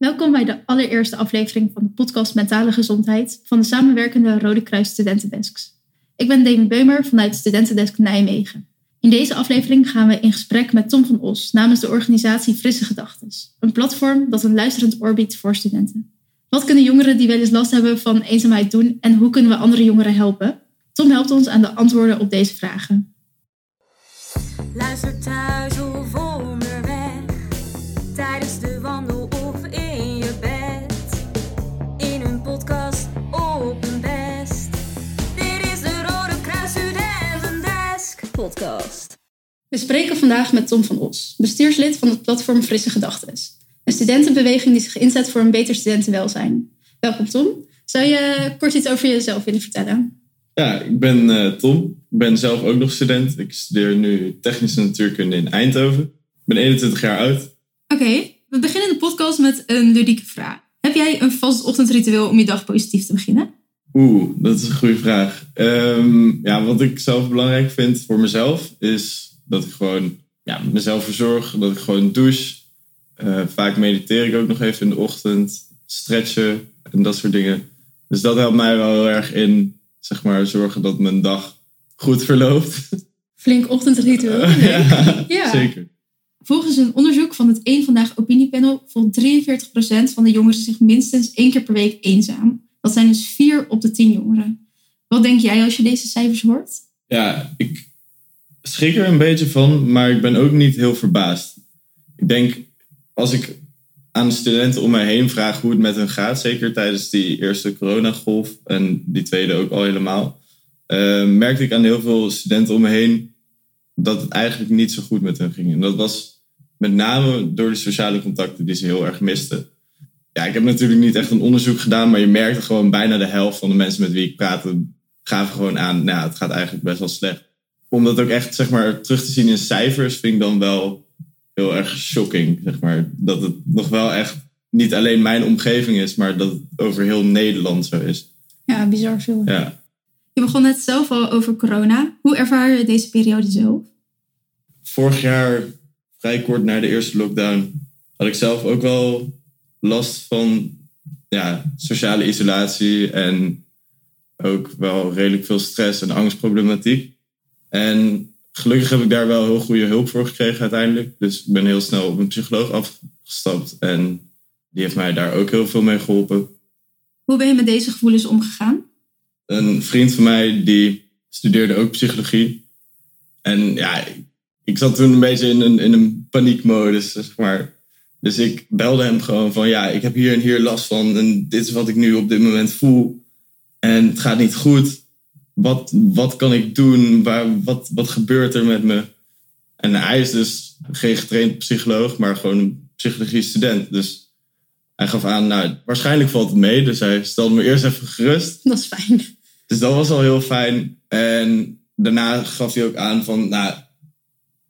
Welkom bij de allereerste aflevering van de podcast Mentale Gezondheid van de samenwerkende Rode Kruis Studentendesks. Ik ben Demi Beumer vanuit Studentendesk Nijmegen. In deze aflevering gaan we in gesprek met Tom van Os namens de organisatie Frisse Gedachtes, een platform dat een luisterend oor biedt voor studenten. Wat kunnen jongeren die wel eens last hebben van eenzaamheid doen en hoe kunnen we andere jongeren helpen? Tom helpt ons aan de antwoorden op deze vragen. Luister thuis podcast. We spreken vandaag met Tom van Os, bestuurslid van het platform Frisse Gedachtes. Een studentenbeweging die zich inzet voor een beter studentenwelzijn. Welkom Tom. Zou je kort iets over jezelf willen vertellen? Ja, ik ben eh, Tom. Ik ben zelf ook nog student. Ik studeer nu technische natuurkunde in Eindhoven. Ik ben 21 jaar oud. Oké, we beginnen de podcast met een ludieke vraag. Heb jij een vast ochtendritueel om je dag positief te beginnen? Oeh, dat is een goede vraag. Ehm, ja, wat ik zelf belangrijk vind voor mezelf is dat ik gewoon ja, mezelf verzorg. Dat ik gewoon douche. Eh, vaak mediteer ik ook nog even in de ochtend. Stretchen en dat soort dingen. Dus dat helpt mij wel heel erg in zeg maar, zorgen dat mijn dag goed verloopt. Flink ochtendritueel. ja, Ja. zeker. Volgens een onderzoek van het Eén Vandaag Opiniepanel voelt 43% van de jongeren zich minstens één keer per week eenzaam. Dat zijn dus vier op de tien jongeren. Wat denk jij als je deze cijfers hoort? Ja, ik schrik er een beetje van, maar ik ben ook niet heel verbaasd. Ik denk, als ik aan de studenten om mij heen vraag hoe het met hen gaat, zeker tijdens die eerste coronagolf en die tweede ook al helemaal, eh, merkte ik aan heel veel studenten om me heen dat het eigenlijk niet zo goed met hen ging. En dat was met name door de sociale contacten die ze heel erg misten. Ja, ik heb natuurlijk niet echt een onderzoek gedaan, maar je merkte gewoon bijna de helft van de mensen met wie ik praatte gaven gewoon aan, nou, het gaat eigenlijk best wel slecht. Om dat ook echt, zeg maar, terug te zien in cijfers vind ik dan wel heel erg shocking, zeg maar. Dat het nog wel echt niet alleen mijn omgeving is, maar dat het over heel Nederland zo is. Ja, bizar veel. Ja. Je begon net zelf al over corona. Hoe ervaar je deze periode zelf? Vorig jaar, vrij kort na de eerste lockdown, had ik zelf ook wel last van ja, sociale isolatie en ook wel redelijk veel stress en angstproblematiek. En gelukkig heb ik daar wel heel goede hulp voor gekregen uiteindelijk. Dus ik ben heel snel op een psycholoog afgestapt en die heeft mij daar ook heel veel mee geholpen. Hoe ben je met deze gevoelens omgegaan? Een vriend van mij die studeerde ook psychologie. En ja, ik zat toen een beetje in een, in een paniekmodus, zeg maar. Dus ik belde hem gewoon van, ja, ik heb hier en hier last van. En dit is wat ik nu op dit moment voel. En het gaat niet goed. Wat, wat kan ik doen? Waar, wat, wat gebeurt er met me? En hij is dus geen getraind psycholoog, maar gewoon een psychologie student. Dus hij gaf aan, nou, waarschijnlijk valt het mee. Dus hij stelde me eerst even gerust. Dat is fijn. Dus dat was al heel fijn. En daarna gaf hij ook aan van, nou,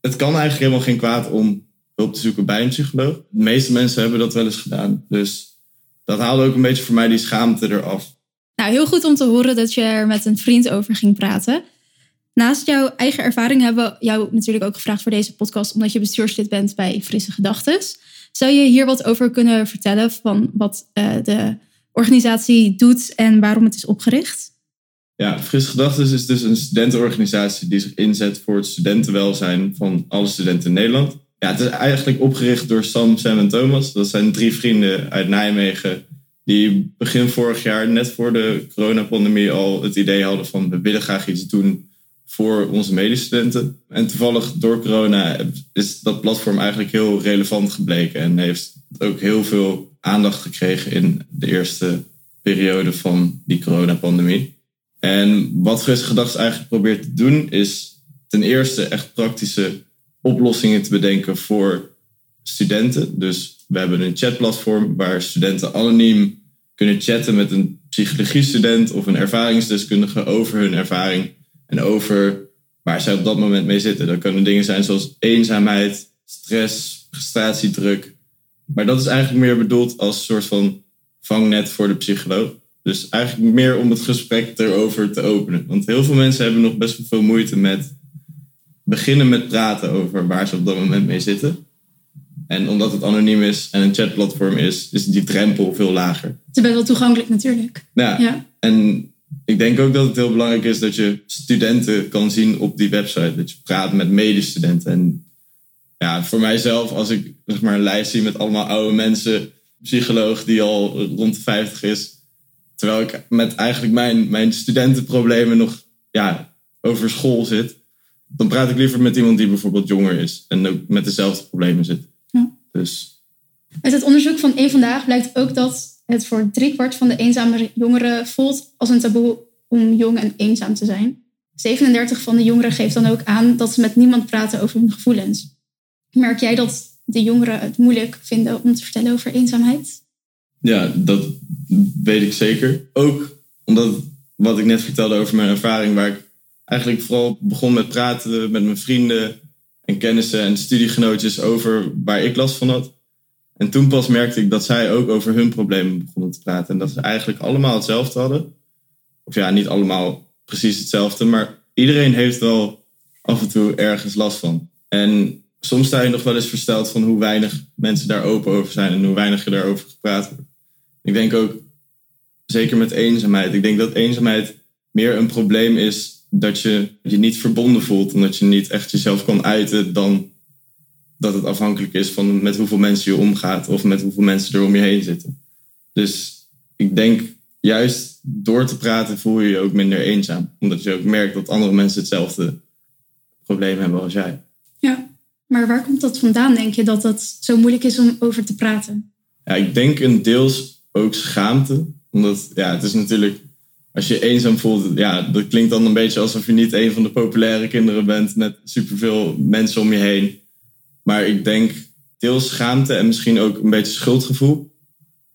het kan eigenlijk helemaal geen kwaad om hulp te zoeken bij een psycholoog. De meeste mensen hebben dat wel eens gedaan. Dus dat haalde ook een beetje voor mij die schaamte eraf. Nou, heel goed om te horen dat je er met een vriend over ging praten. Naast jouw eigen ervaring hebben we jou natuurlijk ook gevraagd voor deze podcast, omdat je bestuurslid bent bij Frisse Gedachtes. Zou je hier wat over kunnen vertellen van wat eh, de organisatie doet en waarom het is opgericht? Ja, Fris Gedachtes is dus een studentenorganisatie die zich inzet voor het studentenwelzijn van alle studenten in Nederland. Ja, het is eigenlijk opgericht door Sam, Sam en Thomas. Dat zijn drie vrienden uit Nijmegen die begin vorig jaar, net voor de coronapandemie, al het idee hadden van we willen graag iets doen voor onze medestudenten. En toevallig door corona is dat platform eigenlijk heel relevant gebleken en heeft ook heel veel aandacht gekregen in de eerste periode van die coronapandemie. En wat Frisse Gedachtes eigenlijk probeert te doen, is ten eerste echt praktische oplossingen te bedenken voor studenten. Dus we hebben een chatplatform waar studenten anoniem kunnen chatten met een psychologiestudent of een ervaringsdeskundige over hun ervaring en over waar zij op dat moment mee zitten. Dat kunnen dingen zijn zoals eenzaamheid, stress, prestatiedruk. Maar dat is eigenlijk meer bedoeld als soort van vangnet voor de psycholoog. Dus eigenlijk meer om het gesprek erover te openen. Want heel veel mensen hebben nog best wel veel moeite met beginnen met praten over waar ze op dat moment mee zitten. En omdat het anoniem is en een chatplatform is, is die drempel veel lager. Het is best wel toegankelijk natuurlijk. Ja, Ja. en ik denk ook dat het heel belangrijk is dat je studenten kan zien op die website. Dat je praat met medestudenten. En ja, voor mijzelf, als ik zeg maar, een lijst zie met allemaal oude mensen, psycholoog die al rond de 50 is. Terwijl ik met eigenlijk mijn, mijn studentenproblemen nog ja, over school zit. Dan praat ik liever met iemand die bijvoorbeeld jonger is en ook met dezelfde problemen zit. Ja. Dus Uit het onderzoek van één Vandaag blijkt ook dat het voor driekwart van de eenzame jongeren voelt als een taboe om jong en eenzaam te zijn. 37 van de jongeren geeft dan ook aan dat ze met niemand praten over hun gevoelens. Merk jij dat de jongeren het moeilijk vinden om te vertellen over eenzaamheid? Ja, dat weet ik zeker. Ook omdat wat ik net vertelde over mijn ervaring, waar ik eigenlijk vooral begon met praten met mijn vrienden en kennissen en studiegenootjes over waar ik last van had. En toen pas merkte ik dat zij ook over hun problemen begonnen te praten. En dat ze eigenlijk allemaal hetzelfde hadden. Of ja, niet allemaal precies hetzelfde, maar iedereen heeft wel af en toe ergens last van. En soms sta je nog wel eens versteld van hoe weinig mensen daar open over zijn en hoe weinig er daarover gepraat wordt. Ik denk ook, zeker met eenzaamheid, ik denk dat eenzaamheid meer een probleem is dat je je niet verbonden voelt, omdat je niet echt jezelf kan uiten, dan dat het afhankelijk is van met hoeveel mensen je omgaat of met hoeveel mensen er om je heen zitten. Dus ik denk juist door te praten voel je je ook minder eenzaam, omdat je ook merkt dat andere mensen hetzelfde probleem hebben als jij. Ja. Maar waar komt dat vandaan, denk je, dat dat zo moeilijk is om over te praten? Ja, ik denk een deels ook schaamte. Omdat ja, het is natuurlijk, als je eenzaam voelt, ja, dat klinkt dan een beetje alsof je niet een van de populaire kinderen bent met superveel mensen om je heen. Maar ik denk deels schaamte en misschien ook een beetje schuldgevoel.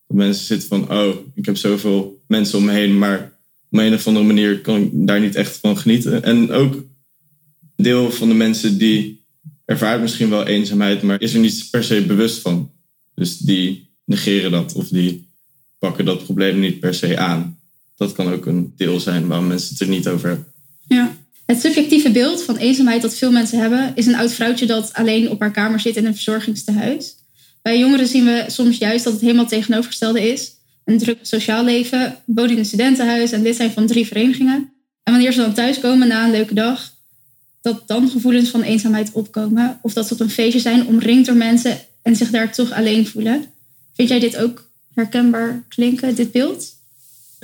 Dat mensen zitten van, oh, ik heb zoveel mensen om me heen, maar op een of andere manier kan ik daar niet echt van genieten. En ook deel van de mensen die ervaart misschien wel eenzaamheid, maar is er niet per se bewust van. Dus die negeren dat of die pakken dat probleem niet per se aan. Dat kan ook een deel zijn waarom mensen het er niet over hebben. Ja. Het subjectieve beeld van eenzaamheid dat veel mensen hebben, is een oud vrouwtje dat alleen op haar kamer zit in een verzorgingstehuis. Bij jongeren zien we soms juist dat het helemaal tegenovergestelde is. Een druk sociaal leven, wonen in een studentenhuis en lid zijn van drie verenigingen. En wanneer ze dan thuiskomen na een leuke dag, dat dan gevoelens van eenzaamheid opkomen. Of dat ze op een feestje zijn, omringd door mensen en zich daar toch alleen voelen. Vind jij dit ook herkenbaar klinken, dit beeld?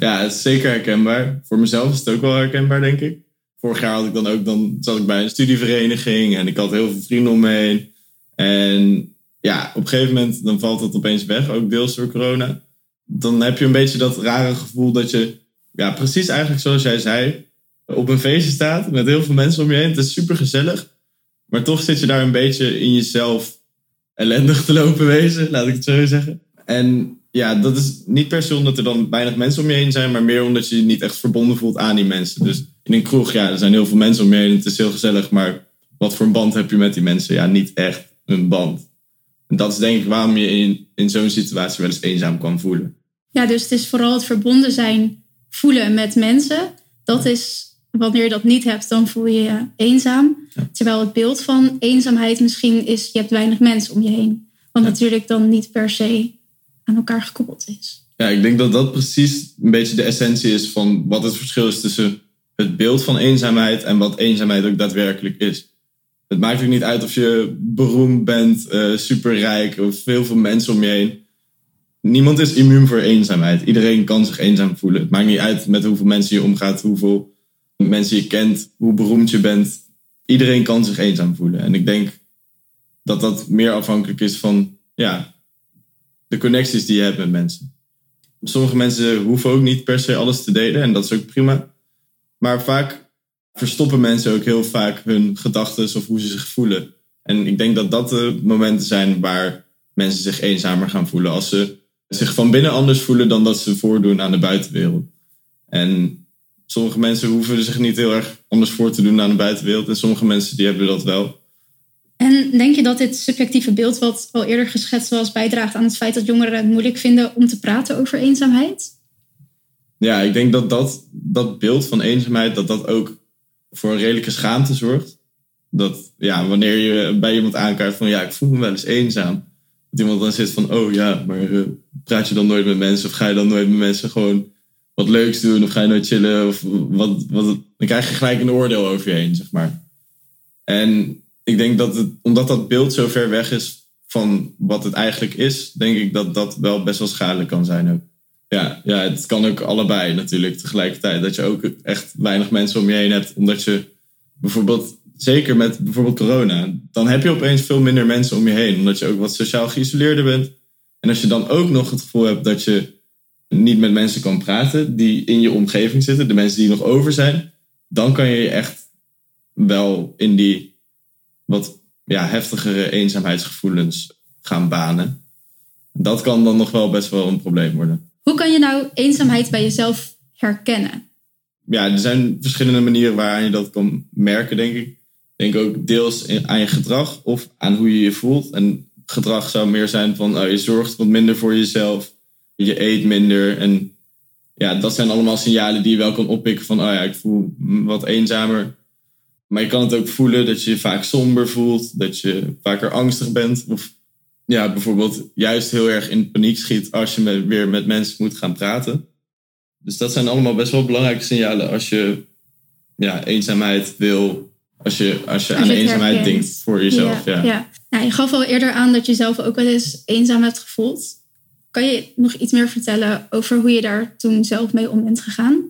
Ja, het is zeker herkenbaar. Voor mezelf is het ook wel herkenbaar, denk ik. Vorig jaar had ik dan ook, dan zat ik bij een studievereniging en ik had heel veel vrienden om me heen. En ja, op een gegeven moment dan valt het opeens weg, ook deels door corona. Dan heb je een beetje dat rare gevoel dat je, ja, precies eigenlijk zoals jij zei, op een feestje staat met heel veel mensen om je heen. Het is super gezellig. Maar toch zit je daar een beetje in jezelf ellendig te lopen wezen, laat ik het zo zeggen. En ja, dat is niet per se omdat er dan weinig mensen om je heen zijn, maar meer omdat je je niet echt verbonden voelt aan die mensen. Dus in een kroeg, ja, er zijn heel veel mensen om je heen, het is heel gezellig, maar wat voor een band heb je met die mensen? Ja, niet echt een band. En dat is denk ik waarom je in, in zo'n situatie wel eens eenzaam kan voelen. Ja, dus het is vooral het verbonden zijn, voelen met mensen. Dat is, wanneer je dat niet hebt, dan voel je je eenzaam. Terwijl het beeld van eenzaamheid misschien is, je hebt weinig mensen om je heen. Wat Ja. natuurlijk dan niet per se aan elkaar gekoppeld is. Ja, ik denk dat dat precies een beetje de essentie is van wat het verschil is tussen het beeld van eenzaamheid en wat eenzaamheid ook daadwerkelijk is. Het maakt ook niet uit of je beroemd bent, eh, superrijk of heel veel mensen om je heen. Niemand is immuun voor eenzaamheid. Iedereen kan zich eenzaam voelen. Het maakt niet uit met hoeveel mensen je omgaat, hoeveel mensen je kent, hoe beroemd je bent. Iedereen kan zich eenzaam voelen. En ik denk dat dat meer afhankelijk is van ja, de connecties die je hebt met mensen. Sommige mensen hoeven ook niet per se alles te delen en dat is ook prima. Maar vaak verstoppen mensen ook heel vaak hun gedachten of hoe ze zich voelen. En ik denk dat dat de momenten zijn waar mensen zich eenzamer gaan voelen. Als ze zich van binnen anders voelen dan dat ze voordoen aan de buitenwereld. En sommige mensen hoeven zich niet heel erg anders voor te doen aan de buitenwereld. En sommige mensen die hebben dat wel. En denk je dat dit subjectieve beeld, wat al eerder geschetst was, bijdraagt aan het feit dat jongeren het moeilijk vinden om te praten over eenzaamheid? Ja, ik denk dat dat, dat beeld van eenzaamheid, dat dat ook voor een redelijke schaamte zorgt. Dat ja, wanneer je bij iemand aankaart van ja, ik voel me wel eens eenzaam. Dat iemand dan zit van, oh ja, maar eh, praat je dan nooit met mensen? Of ga je dan nooit met mensen gewoon wat leuks doen? Of ga je nooit chillen? Of wat, wat, dan krijg je gelijk een oordeel over je heen, zeg maar. En ik denk dat het, omdat dat beeld zo ver weg is van wat het eigenlijk is, denk ik dat dat wel best wel schadelijk kan zijn ook. Ja, ja, het kan ook allebei natuurlijk tegelijkertijd. Dat je ook echt weinig mensen om je heen hebt, omdat je bijvoorbeeld, zeker met bijvoorbeeld corona, dan heb je opeens veel minder mensen om je heen, omdat je ook wat sociaal geïsoleerder bent. En als je dan ook nog het gevoel hebt dat je niet met mensen kan praten die in je omgeving zitten, de mensen die nog over zijn, dan kan je je echt wel in die wat ja, heftigere eenzaamheidsgevoelens gaan banen. Dat kan dan nog wel best wel een probleem worden. Hoe kan je nou eenzaamheid bij jezelf herkennen? Ja, er zijn verschillende manieren waaraan je dat kan merken, denk ik. Denk ook deels aan je gedrag of aan hoe je je voelt. En gedrag zou meer zijn van oh, je zorgt wat minder voor jezelf, je eet minder. En ja, dat zijn allemaal signalen die je wel kan oppikken van oh ja, ik voel me wat eenzamer. Maar je kan het ook voelen dat je je vaak somber voelt, dat je vaker angstig bent. Of ja, bijvoorbeeld juist heel erg in paniek schiet als je met, weer met mensen moet gaan praten. Dus dat zijn allemaal best wel belangrijke signalen als je ja, eenzaamheid wil, als je, als je Als aan je eenzaamheid herkent. denkt voor jezelf. Ja, ja. Nou, je gaf al eerder aan dat je zelf ook wel eens eenzaam hebt gevoeld. Kan je nog iets meer vertellen over hoe je daar toen zelf mee om bent gegaan?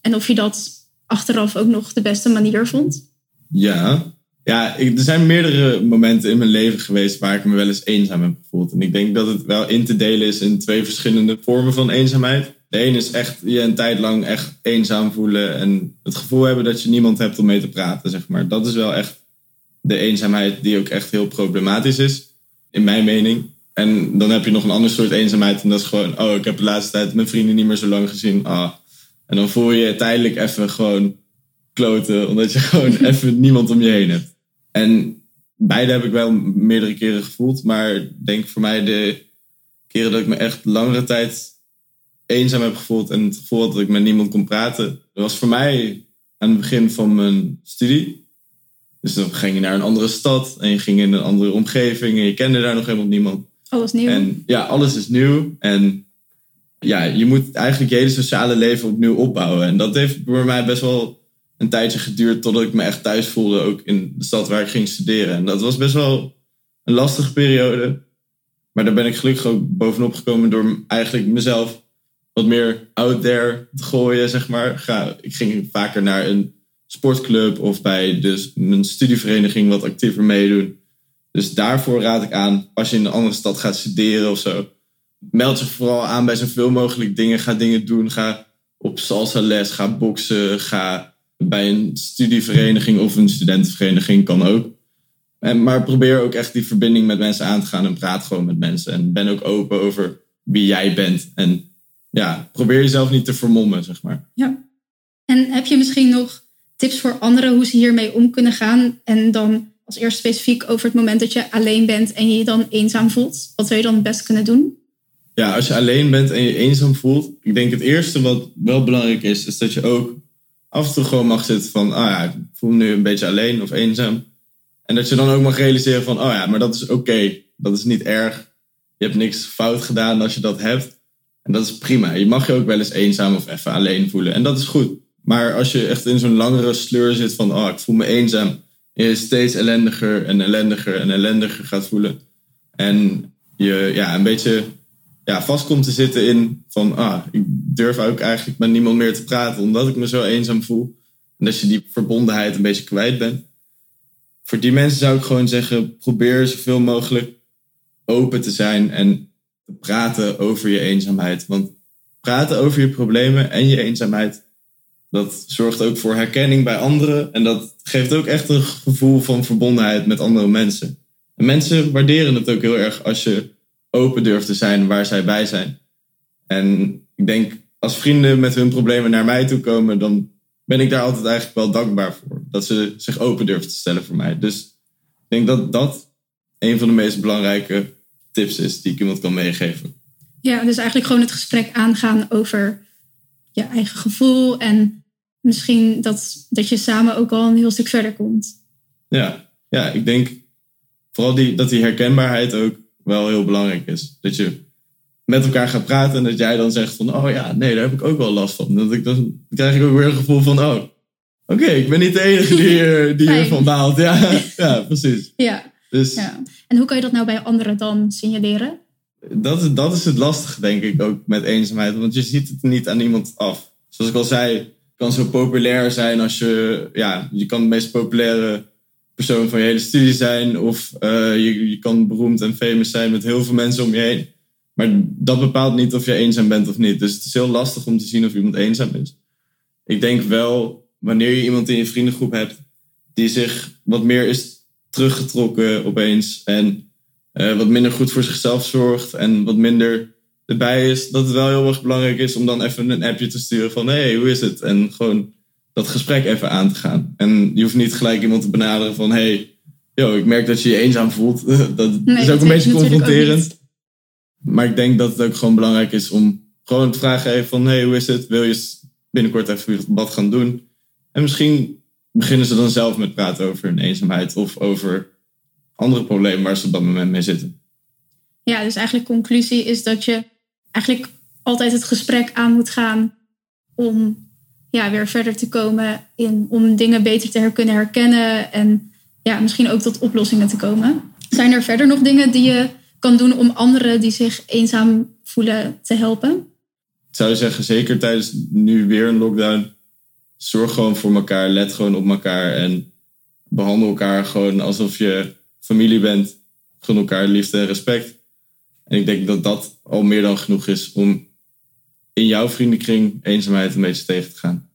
En of je dat achteraf ook nog de beste manier vond? Ja, ja er zijn meerdere momenten in mijn leven geweest waar ik me wel eens eenzaam heb gevoeld. En ik denk dat het wel in te delen is in twee verschillende vormen van eenzaamheid. De ene is echt je een tijd lang echt eenzaam voelen en het gevoel hebben dat je niemand hebt om mee te praten, zeg maar. Dat is wel echt de eenzaamheid die ook echt heel problematisch is, in mijn mening. En dan heb je nog een ander soort eenzaamheid en dat is gewoon, oh, ik heb de laatste tijd mijn vrienden niet meer zo lang gezien. Ah. En dan voel je je tijdelijk even gewoon kloten, omdat je gewoon even niemand om je heen hebt. En beide heb ik wel meerdere keren gevoeld, maar ik denk voor mij de keren dat ik me echt langere tijd eenzaam heb gevoeld en het gevoel had dat ik met niemand kon praten, dat was voor mij aan het begin van mijn studie. Dus dan ging je naar een andere stad en je ging in een andere omgeving en je kende daar nog helemaal niemand. Alles nieuw. En ja, alles is nieuw. En ja, je moet eigenlijk je hele sociale leven opnieuw opbouwen. En dat heeft voor mij best wel een tijdje geduurd totdat ik me echt thuis voelde, ook in de stad waar ik ging studeren. En dat was best wel een lastige periode. Maar daar ben ik gelukkig ook bovenop gekomen door eigenlijk mezelf wat meer out there te gooien, zeg maar. Ga, ik ging vaker naar een sportclub of bij dus een studievereniging wat actiever meedoen. Dus daarvoor raad ik aan, als je in een andere stad gaat studeren of zo, meld je vooral aan bij zoveel mogelijk dingen. Ga dingen doen. Ga op salsa les, ga boksen, ga bij een studievereniging of een studentenvereniging, kan ook. En, maar probeer ook echt die verbinding met mensen aan te gaan en praat gewoon met mensen. En ben ook open over wie jij bent. En ja, probeer jezelf niet te vermommen, zeg maar. Ja. En heb je misschien nog tips voor anderen hoe ze hiermee om kunnen gaan? En dan als eerst specifiek over het moment dat je alleen bent en je je dan eenzaam voelt. Wat zou je dan het best kunnen doen? Ja, als je alleen bent en je eenzaam voelt, ik denk het eerste wat wel belangrijk is, is dat je ook af en toe gewoon mag zitten van, ah ja, ik voel me nu een beetje alleen of eenzaam. En dat je dan ook mag realiseren van, oh ja, maar dat is oké. Dat is niet erg. Je hebt niks fout gedaan als je dat hebt. En dat is prima. Je mag je ook wel eens eenzaam of even alleen voelen. En dat is goed. Maar als je echt in zo'n langere sleur zit van, oh, ik voel me eenzaam. En je steeds ellendiger en ellendiger en ellendiger gaat voelen. En je ja, een beetje ja, vast komt te zitten in van, ah, ik durf ook eigenlijk met niemand meer te praten omdat ik me zo eenzaam voel. En dat je die verbondenheid een beetje kwijt bent. Voor die mensen zou ik gewoon zeggen, probeer zoveel mogelijk open te zijn en te praten over je eenzaamheid. Want praten over je problemen en je eenzaamheid, dat zorgt ook voor herkenning bij anderen. En dat geeft ook echt een gevoel van verbondenheid met andere mensen. En mensen waarderen het ook heel erg als je open durft te zijn waar zij bij zijn. En ik denk, als vrienden met hun problemen naar mij toe komen, dan ben ik daar altijd eigenlijk wel dankbaar voor. Dat ze zich open durven te stellen voor mij. Dus ik denk dat dat een van de meest belangrijke tips is die ik iemand kan meegeven. Ja, dus eigenlijk gewoon het gesprek aangaan over je eigen gevoel. En misschien dat, dat je samen ook al een heel stuk verder komt. Ja, ja ik denk vooral die, dat die herkenbaarheid ook wel heel belangrijk is. Dat je met elkaar gaat praten en dat jij dan zegt van, oh ja, nee, daar heb ik ook wel last van. Dat ik dan, krijg ik ook weer een gevoel van, oh, oké, ik ben niet de enige die, hier, die hiervan baalt. Ja, ja precies. Ja, Dus ja. En hoe kan je dat nou bij anderen dan signaleren? dat, is, dat is het lastige, denk ik, ook met eenzaamheid. Want je ziet het niet aan iemand af. Zoals ik al zei, het kan zo populair zijn als je... Ja, je kan de meest populaire persoon van je hele studie zijn. Of eh, je, je kan beroemd en famous zijn met heel veel mensen om je heen. Maar dat bepaalt niet of je eenzaam bent of niet. Dus het is heel lastig om te zien of iemand eenzaam is. Ik denk wel, wanneer je iemand in je vriendengroep hebt... die zich wat meer is teruggetrokken opeens... en eh, wat minder goed voor zichzelf zorgt en wat minder erbij is, dat het wel heel erg belangrijk is om dan even een appje te sturen van hey, hoe is het? En gewoon dat gesprek even aan te gaan. En je hoeft niet gelijk iemand te benaderen van hey, yo, ik merk dat je je eenzaam voelt. dat Nee, is ook een beetje confronterend. Maar ik denk dat het ook gewoon belangrijk is om gewoon te vragen even van hey, hoe is het? Wil je binnenkort even wat gaan doen? En misschien beginnen ze dan zelf met praten over hun eenzaamheid of over andere problemen waar ze op dat moment mee zitten. Ja, dus eigenlijk conclusie is dat je eigenlijk altijd het gesprek aan moet gaan om ja, weer verder te komen in om dingen beter te kunnen herkennen en ja, misschien ook tot oplossingen te komen. Zijn er verder nog dingen die je kan doen om anderen die zich eenzaam voelen te helpen? Ik zou zeggen, zeker tijdens nu weer een lockdown, zorg gewoon voor elkaar, let gewoon op elkaar en behandel elkaar gewoon alsof je familie bent. Gun elkaar liefde en respect. En ik denk dat dat al meer dan genoeg is om in jouw vriendenkring eenzaamheid een beetje tegen te gaan.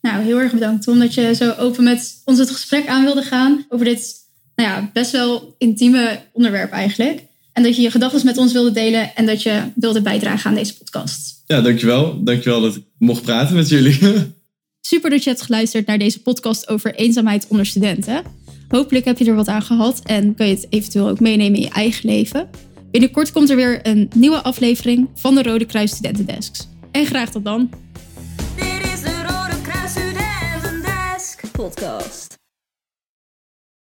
Nou, heel erg bedankt Tom dat je zo open met ons het gesprek aan wilde gaan over dit nou ja, best wel intieme onderwerp eigenlijk. En dat je je gedachten met ons wilde delen en dat je wilde bijdragen aan deze podcast. Ja, dankjewel. Dankjewel dat ik mocht praten met jullie. Super dat je hebt geluisterd naar deze podcast over eenzaamheid onder studenten. Hopelijk heb je er wat aan gehad en kun je het eventueel ook meenemen in je eigen leven. Binnenkort komt er weer een nieuwe aflevering van de Rode Kruis Studentendesks. En graag tot dan. Dit is de Rode Kruis Studentendesk podcast.